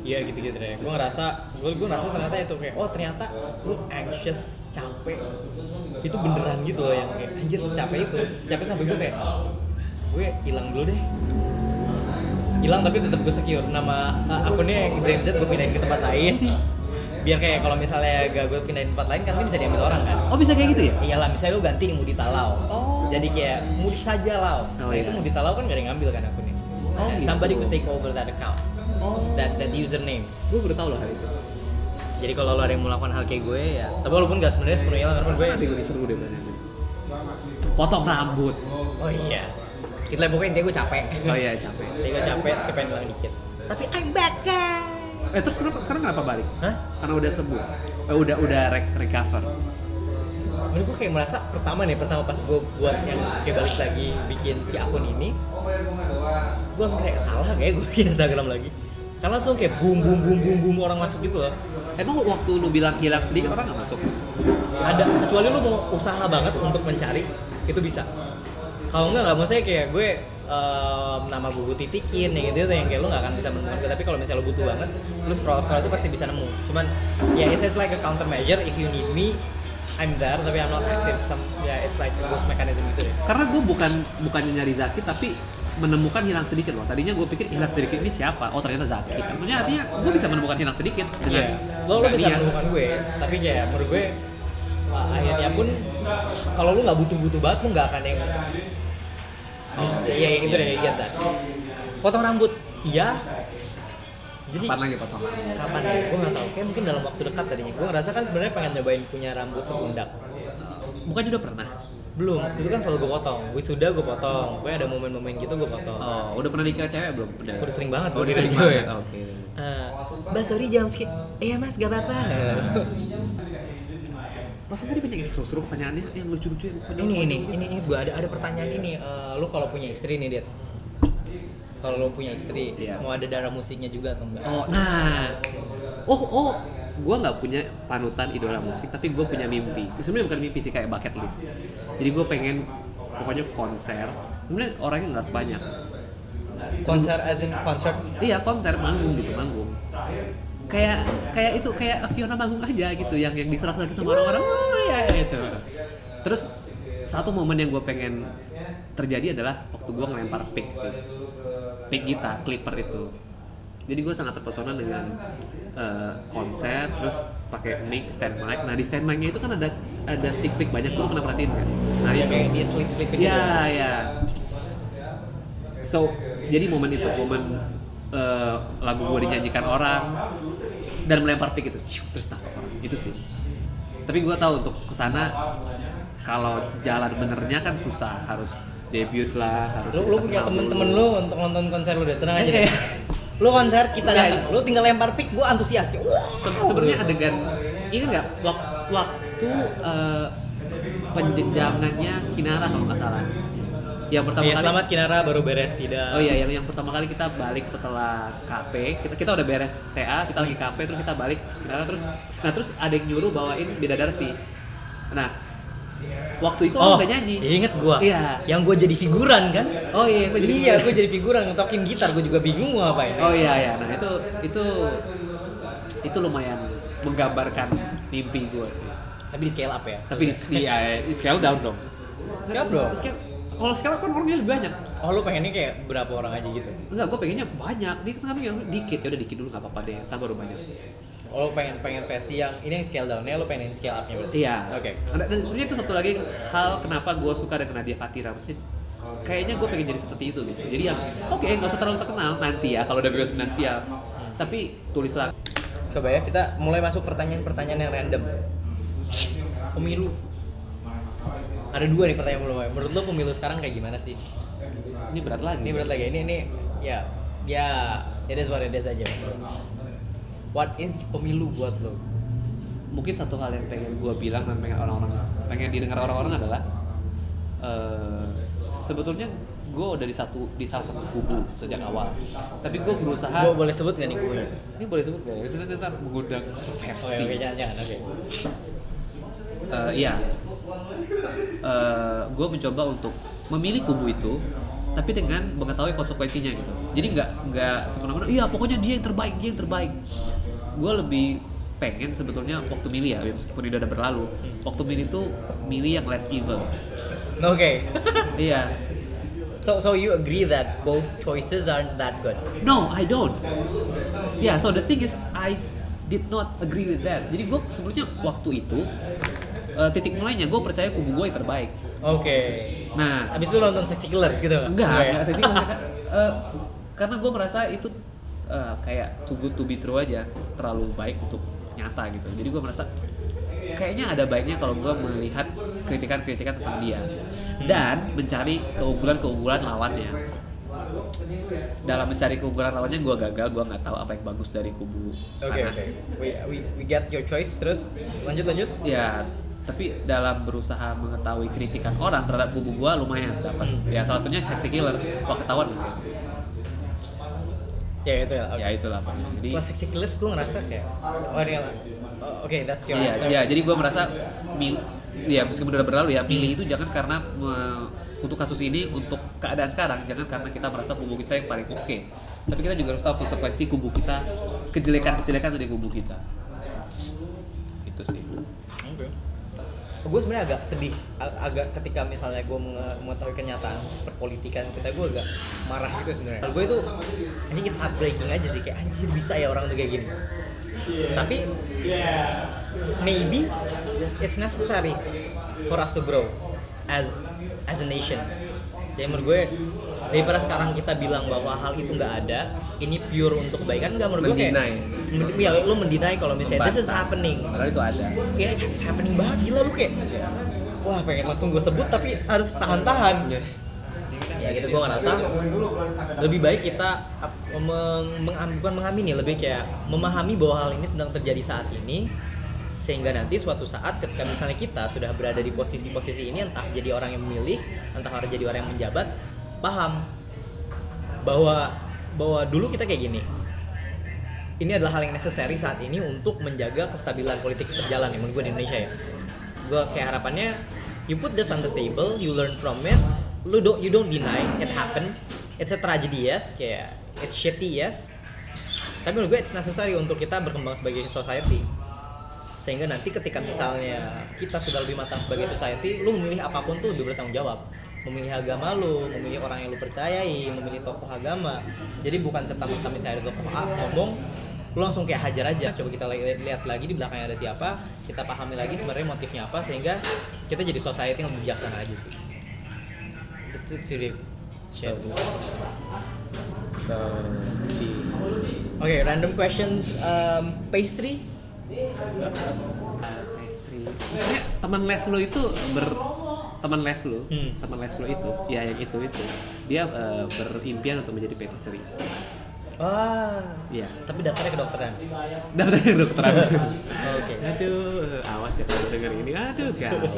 Iya gitu-gitu deh. Gue ngerasa, gue gue ngerasa ternyata itu kayak, oh ternyata lu anxious, capek, itu beneran gitu loh yang kayak anjir secapek itu, secapek sampai gue kayak, gue hilang dulu deh. Hilang tapi tetap gue secure. Nama uh, akunnya Ibrahim Z gue pindahin ke tempat lain. Biar kayak kalau misalnya gak gue pindahin tempat lain kan nanti bisa diambil orang kan. Oh bisa kayak gitu ya? Iyalah, misalnya lu ganti nih Mudi Talau. Oh. Jadi kayak Mudi saja Lau. Oh, nah, itu iya. Mudi Talau kan gak ada yang ngambil kan akunnya. Oh, Nah, gitu. Somebody could take over that account. Oh. that that username Gue baru tahu loh hal itu. jadi kalau lo ada yang melakukan hal kayak gue ya tapi walaupun gak sebenarnya sepenuhnya lah karena gue Nanti gue disuruh deh banyak. Potong rambut. oh iya kita pokoknya intinya gue capek Oh iya capek. intinya gue capek terus pengen hilang dikit tapi I'm back guys Eh terus kenapa sekarang kenapa balik? Hah? Karena udah sembuh. Eh, udah udah rec- recover. sebenarnya gue kayak merasa pertama nih pertama pas gue buat yang kayak balik lagi bikin si akun ini gue langsung kayak salah kayak gue bikin Instagram lagi karena langsung kayak boom boom boom boom boom orang masuk gitu loh. Emang waktu lu bilang hilang sedikit orang nggak masuk? ada kecuali lu mau usaha banget untuk mencari itu bisa. Kalau enggak nggak maksudnya kayak gue em, nama gue titikin yang gitu yang kayak lu nggak akan bisa menemukan. Gue tapi kalau misalnya lu butuh banget lu scroll scroll itu pasti bisa nemu. Cuman ya it's just like a countermeasure if you need me I'm there tapi I'm not active. Some ya it's like a ghost mechanism gitu deh. Karena gue bukan bukannya nyari Zaki tapi menemukan hilang sedikit loh. Tadinya gue pikir hilang sedikit ini siapa? Oh ternyata Zaki. Tentunya artinya gue bisa menemukan hilang sedikit dengan Iya. lo lo bisa menemukan gue tapi kayak menurut gue wah, akhirnya pun kalau lu nggak butuh-butuh banget lu nggak akan yang Oh. ya, ya, gitu deh get that potong rambut iya jadi Kapan lagi potong rambut? kapan ya gue nggak tahu kayak mungkin dalam waktu dekat tadinya gue ngerasa kan sebenarnya pengen nyobain punya rambut sepundak Bukannya udah pernah? Belum. Itu kan selalu gue potong. Wisuda gue potong. Gue ada momen-momen gitu gue potong. Oh, udah pernah dikira cewek belum? Udah. Udah sering banget Oh, udah sering banget. Oke. Eh, mbak sorry jam sekian iya mas gak apa-apa. Masa tadi banyak yang seru-seru pertanyaannya? Yang lucu-lucu yang ini ini ini ini gue ada ada pertanyaan ini. Eh, lu kalau punya istri nih Dit. Kalau lu punya istri Iya. mau ada darah musiknya juga atau enggak? Oh, nah. Oh, oh, gue nggak punya panutan idola musik, tapi gue punya mimpi. Sebenarnya bukan mimpi sih kayak bucket list. Jadi gue pengen pokoknya konser. Sebenarnya orangnya nggak sebanyak. konser as in concert Iya konser manggung gitu manggung. Kayak kayak itu kayak Fiona manggung aja gitu yang yang diserak-serak sama orang-orang. Oh ya itu. Terus satu momen yang gue pengen terjadi adalah waktu gue ngelempar pick sih. Pick gitar, clipper itu. Jadi gue sangat terpesona dengan eh, konser, terus pakai mic, stand mic. Nah di stand mic-nya itu kan ada ada tick pick banyak tuh pernah perhatiin kan? Nah ya yang kayak dia slip slipin Ya, ya. So, jadi momen itu, momen eh, lagu gue dinyanyikan orang dan melempar pick itu, ciu, terus tangkap orang. Itu sih. Tapi gue tahu untuk ke sana kalau jalan benernya kan susah, harus debut lah, harus. lu lu punya temen-temen lu untuk nonton konser lu deh tenang aja Eh. deh lu konser kita Iya, datang. Lu tinggal lempar pick gua antusias. Kayak wah Se- sebenarnya adegan ini nggak? Wak- waktu eh, penjenjangannya Kinara kalau nggak salah. Yang pertama Iya, kali selamat Kinara baru beres sidang Oh iya, yang yang pertama kali kita balik setelah KP, kita kita udah beres TA, kita lagi KP terus kita balik sekitar terus nah terus ada yang nyuruh bawain bidadari sih. Nah, waktu itu orang udah nyanyi. inget gua Iya. yang gua jadi figuran kan Oh iya, gue jadi iya gua jadi figuran ngetokin gitar gua juga bingung mau ngapain Oh iya iya. Nah, itu itu itu lumayan menggambarkan mimpi gue sih. tapi di scale up ya Tapi di, di, ya, di scale down dong. Scale down? Di scale- kalau scale up kan orangnya lebih banyak. oh lu pengennya kayak berapa orang aja gitu Enggak, gue pengennya banyak. Dia kan dikit, ya udah dikit dulu nggak apa-apa deh. Ntar baru banyak. Oh lu pengen pengen versi yang ini yang scale downnya lu pengen scale upnya berarti Iya. oke Ada- Dan sebenarnya itu satu lagi hal kenapa gue suka dengan Nadia Fatira. Maksudnya kayaknya gue pengen jadi seperti itu gitu. Jadi yang oke nggak usah terlalu terkenal nanti ya kalau udah bebas finansial. Tapi tulislah. coba ya kita mulai masuk pertanyaan-pertanyaan yang random pemilu ada dua nih pertanyaan mulai menurut lo pemilu sekarang kayak gimana sih Ini berat lagi. ini berat lagi ini ini ya ya it is what it is aja what is pemilu buat lo Mungkin satu hal yang pengen gue bilang dan pengen orang-orang pengen didengar orang-orang adalah eh, sebetulnya gue udah di satu di salah satu kubu sejak awal. Tapi gue berusaha. Gue boleh sebut nggak nih gue Ini boleh sebut gak? ya? Itu nanti ntar mengundang oke kontroversi. oke jangan jangan oke Eh, iya, gue mencoba untuk memilih kubu itu, tapi dengan mengetahui konsekuensinya gitu. Jadi nggak nggak semena-mena, iya pokoknya dia yang terbaik, dia yang terbaik. Gue lebih pengen sebetulnya waktu milih ya, meskipun ini udah berlalu, waktu milih itu milih yang less evil. oke Iya, so so you agree that both choices aren't that good no, I don't. Yeah, so the thing is, I did not agree with that. Jadi gue sebetulnya waktu itu eh, titik mulainya gue percaya kubu gue yang terbaik. oke Nah, abis itu nonton Sexy Killers gitu enggak Oke. enggak sih maksudnya eh, karena gue merasa itu eh, kayak too good to be true aja terlalu baik untuk nyata gitu. Jadi gue merasa kayaknya ada baiknya kalau gue melihat kritikan-kritikan tentang dia. Dan mencari keunggulan-keunggulan lawannya. Dalam mencari keunggulan lawannya gue gagal gue nggak tahu apa yang bagus dari kubu Oke sana. oke. We, we we get your choice. Terus lanjut lanjut. ya tapi dalam berusaha mengetahui kritikan orang terhadap kubu gue lumayan dapat. Ya salah satunya sexy killers. Wah ketahuan. gitu. Ya itu ya. ya itulah Pak. jadi Setelah sexy killers gue ngerasa kayak oh ini lah. Oh, Oke, that's your Iya, answer. iya, jadi gue merasa mil, ya meskipun udah berlalu ya, pilih itu jangan karena me- untuk kasus ini untuk keadaan sekarang, jangan karena kita merasa kubu kita yang paling oke. Tapi kita juga harus tahu konsekuensi kubu kita, kejelekan-kejelekan dari kubu kita. Itu sih. Oke. Gue sebenarnya agak sedih, ag- agak ketika misalnya gue mengetahui kenyataan perpolitikan kita, gue agak marah gitu sebenarnya. Gue itu, anjing it's heartbreaking aja sih, kayak anjir bisa ya orang tuh kayak gini. Tapi maybe it's necessary for us to grow as as a nation. Jadi menurut gue daripada sekarang kita bilang bahwa hal itu nggak ada, ini pure untuk kebaikan nggak menurut gue kayak Mendinai. Ya lu mendinai kalau misalnya this is happening. Padahal itu ada. ya happening banget gila lu kayak wah pengen langsung gue sebut tapi harus tahan-tahan. Ya gitu gue ngerasa lebih baik kita meng, mengam- bukan mengamini lebih kayak memahami bahwa hal ini sedang terjadi saat ini sehingga nanti suatu saat ketika misalnya kita sudah berada di posisi-posisi ini entah jadi orang yang memilih entah orang jadi orang yang menjabat paham bahwa bahwa dulu kita kayak gini. Ini adalah hal yang necessary saat ini untuk menjaga kestabilan politik berjalan ya menurut gue di Indonesia ya. Gue kayak harapannya you put this on the table you learn from it lu don't you don't deny it happened it's a tragedy yes kayak it's shitty yes. Tapi menurut gue it's necessary untuk kita berkembang sebagai society. Sehingga nanti ketika misalnya kita sudah lebih matang sebagai society lu memilih apa pun tuh lebih bertanggung jawab memilih agama lu memilih orang yang lu percayai memilih tokoh agama. Jadi bukan serta merta misalnya ada tokoh A ngomong lu langsung kayak hajar aja. Coba kita li- lihat lagi di belakangnya ada siapa kita pahami lagi sebenarnya motifnya apa sehingga kita jadi society yang lebih bijaksana aja sih. Really shit. So, si Oke, random questions um, pastry. Maksudnya teman les lo itu ber teman les lo, Hmm. teman les lo itu, ya yang itu itu, dia eh, berimpian untuk menjadi petisserie. Wah, Iya. tapi dasarnya kedokteran. Daftar kedokteran. Oke. Aduh, awas ya kalau denger ini. Aduh, gawat.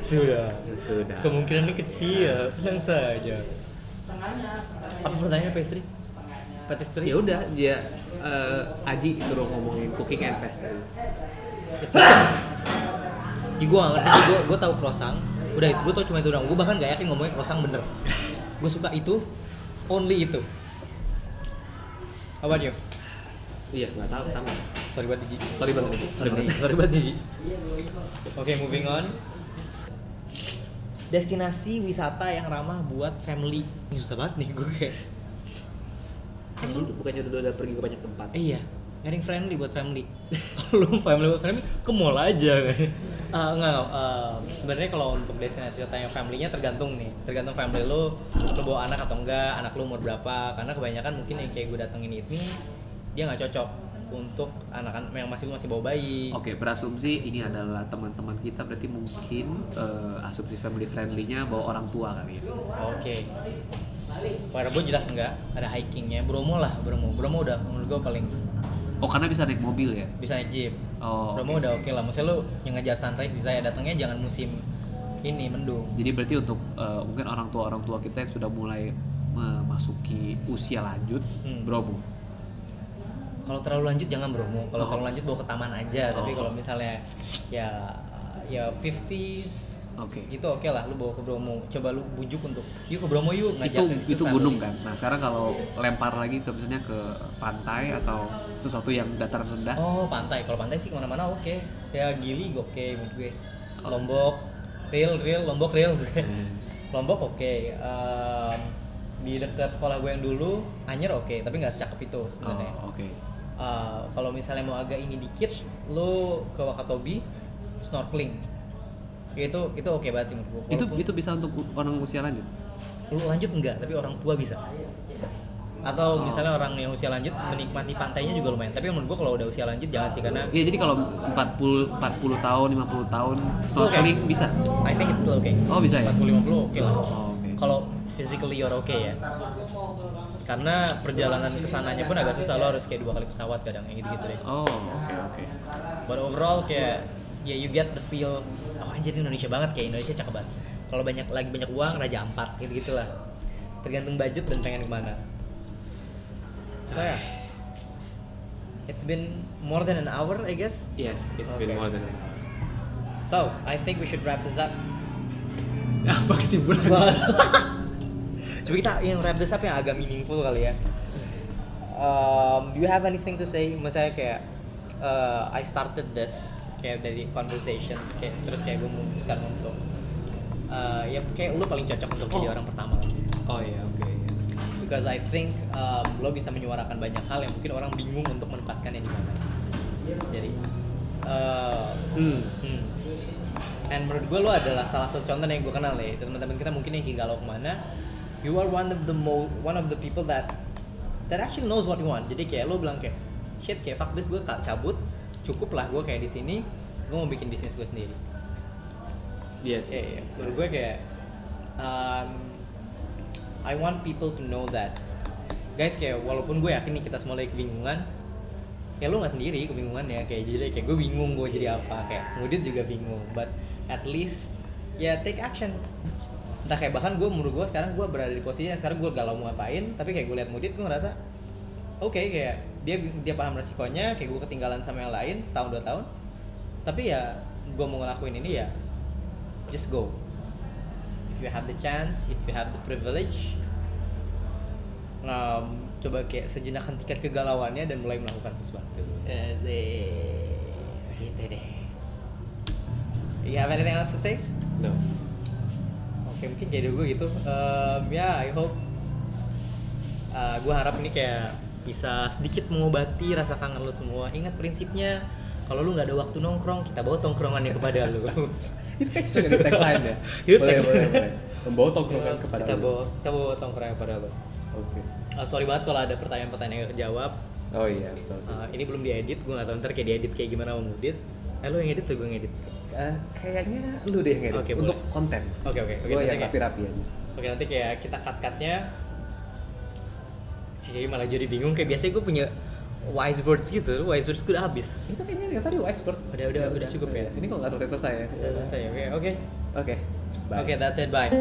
Sudah. Ya Sudah. Kemungkinannya kecil, tenang saja. Apa pertanyaannya pastry? Pastry? Ya udah, dia eh, Aji suruh ngomongin cooking and pastry. Di gua gak ngerti, gua tahu croissant. Udah itu, gua tau cuma itu doang. Gua bahkan gak yakin ngomongin croissant bener. Gua suka itu, only itu. How about you? Iya, nggak tahu sama. Sorry banget Diji. Sorry banget, Ji. Sorry banget. Sorry banget Diji. Oke, moving on. Destinasi wisata yang ramah buat family. Susah banget nih gue kayak. Kan lu bukannya udah udah pergi ke banyak tempat. Iya, nggak ada yang friendly buat family. Kalau lu family buat family, ke mall aja. Ah, enggak, enggak. Eh, sebenarnya kalau untuk destinasi wisata yang family-nya tergantung nih. Tergantung family lu, lu bawa anak atau enggak, anak lu umur berapa. Karena kebanyakan mungkin yang kayak gue datengin ini, dia nggak cocok untuk anak-anak yang masih masih bawa bayi. Oke, berasumsi ini adalah teman-teman kita berarti mungkin eh, asumsi family friendly-nya bawa orang tua kali ya. Oke. Pada gue jelas enggak, ada hikingnya. Bromo lah, Bromo. Bromo udah menurut gue paling Oh, karena bisa naik mobil ya? bisa naik jeep. Oh. Bromo oke. udah oke lah. Maksudnya lu yang ngejar sunrise bisa ya datangnya jangan musim ini mendung. Jadi berarti untuk eh, mungkin orang tua orang tua kita yang sudah mulai memasuki usia lanjut, Hmm. Bromo. Kalau terlalu lanjut jangan Bromo. Kalau Oh. terlalu lanjut bawa ke taman aja. Tapi Oh. kalau misalnya ya ya 50s Oke. gitu oke lah lu bawa ke Bromo. Coba lu bujuk untuk yuk ke Bromo yuk Itu ngajak itu family. gunung kan. Nah, sekarang kalau lempar lagi ke misalnya ke pantai atau sesuatu yang dataran rendah. Oh pantai, kalau pantai sih ke mana-mana oke. Ya Gili oke menurut gue. Oh. Lombok, real real Lombok real. Hmm. Lombok oke. Em, di dekat sekolah gue yang dulu Anyer oke, tapi nggak secakep itu sebenarnya. Oh, oke. Eh, kalau misalnya mau agak ini dikit, lo ke Wakatobi snorkeling. Itu itu oke banget sih menurut gue. Itu itu bisa untuk orang usia lanjut. lu lanjut enggak, tapi orang tua bisa. atau misalnya orang yang usia lanjut menikmati pantainya juga lumayan tapi menurut gua kalau udah usia lanjut jangan sih karena Iya jadi kalau 40 40 tahun 50 tahun Still okay. snorkeling bisa. I think it's still okay Oh bisa ya. 40 50 oke lah Oh, oke. kalau physically you're okay ya karena perjalanan ke sananya pun agak susah lo harus kayak dua kali pesawat kadang kayak gitu-gitu deh Oh oke oke. but overall kayak ya you get the feel oh anjir Indonesia banget kayak Indonesia cakep banget. Kalau banyak lagi banyak uang raja ampat gitu gitulah tergantung budget dan pengen ke mana. So it's been more than an hour I guess? Yes, it's been been more than so I think we should wrap this up. Apa kesimpulan? coba kita yang wrap this up yang agak meaningful kali ya. Um, do you have anything to say? Misalnya kayak uh, I started this kayak dari conversations kayak terus kayak gue memutuskan untuk uh, ya kayak lu paling cocok untuk jadi Oh. orang pertama kan Oh iya oke. because I think um, lo bisa menyuarakan banyak hal yang mungkin orang bingung untuk menempatkannya di mana jadi uh, Hmm. Hmm. And menurut gue lo adalah salah satu contoh yang gue kenal nih teman-teman kita mungkin yang galau ke mana you are one of the mo one of the people that that actually knows what you want jadi kayak lo bilang kayak shit kayak fuck this gue cabut cukup lah gue kayak di sini gue mau bikin bisnis gue sendiri Yes. Iya, iya. menurut gue kayak um, I want people to know that guys kayak walaupun gue yakin nih kita semua lagi kebingungan ya lu nggak sendiri kebingungannya kayak jadi kayak gue bingung gue jadi apa kayak Mudit juga bingung but at least ya take action entah kayak bahkan gue menurut gue sekarang gue berada di posisi yang sekarang gue galau mau ngapain tapi kayak gue liat Mudit gue ngerasa oke kayak dia dia paham resikonya kayak gue ketinggalan sama yang lain setahun dua tahun. Tapi ya gue mau ngelakuin ini ya just go. If you have the chance if you have the privilege um, coba kayak sejenak hentikan kegalauannya dan mulai melakukan sesuatu. Gitu deh. You have anything else to say? No. Oke mungkin kayak gue gitu. Um, ya I hope uh, gue harap ini kayak bisa sedikit mengobati rasa kangen lo semua. Ingat prinsipnya kalau lu nggak ada waktu nongkrong, kita bawa tongkrongannya kepada lu. Itu kayak sudah di tagline ya. Itu boleh, boleh, boleh. Membawa tongkrongan kepada kita lu. bawa kita bawa tongkrong kepada lo. Oke. Uh, sorry banget kalau ada pertanyaan-pertanyaan yang kejawab. Oh iya betul. Uh, ini belum diedit, gue nggak tahu ntar kayak diedit kayak gimana mau ngedit. Eh lu yang edit tuh gue ngedit. Eh, kayaknya lu deh yang edit. Oke, untuk boleh. konten. Oke oke oke. Gue nanti yang rapi-rapi aja. Oke nanti kayak kita cut Cih malah jadi bingung kayak biasanya gue punya wise words gitu, wise words gue udah habis. Itu kayaknya yang tadi wise words. Udah, udah, udah cukup ya? Ini kok nggak selesai selesai ya? Udah selesai, oke, oke. Oke. Oke, that's it, bye.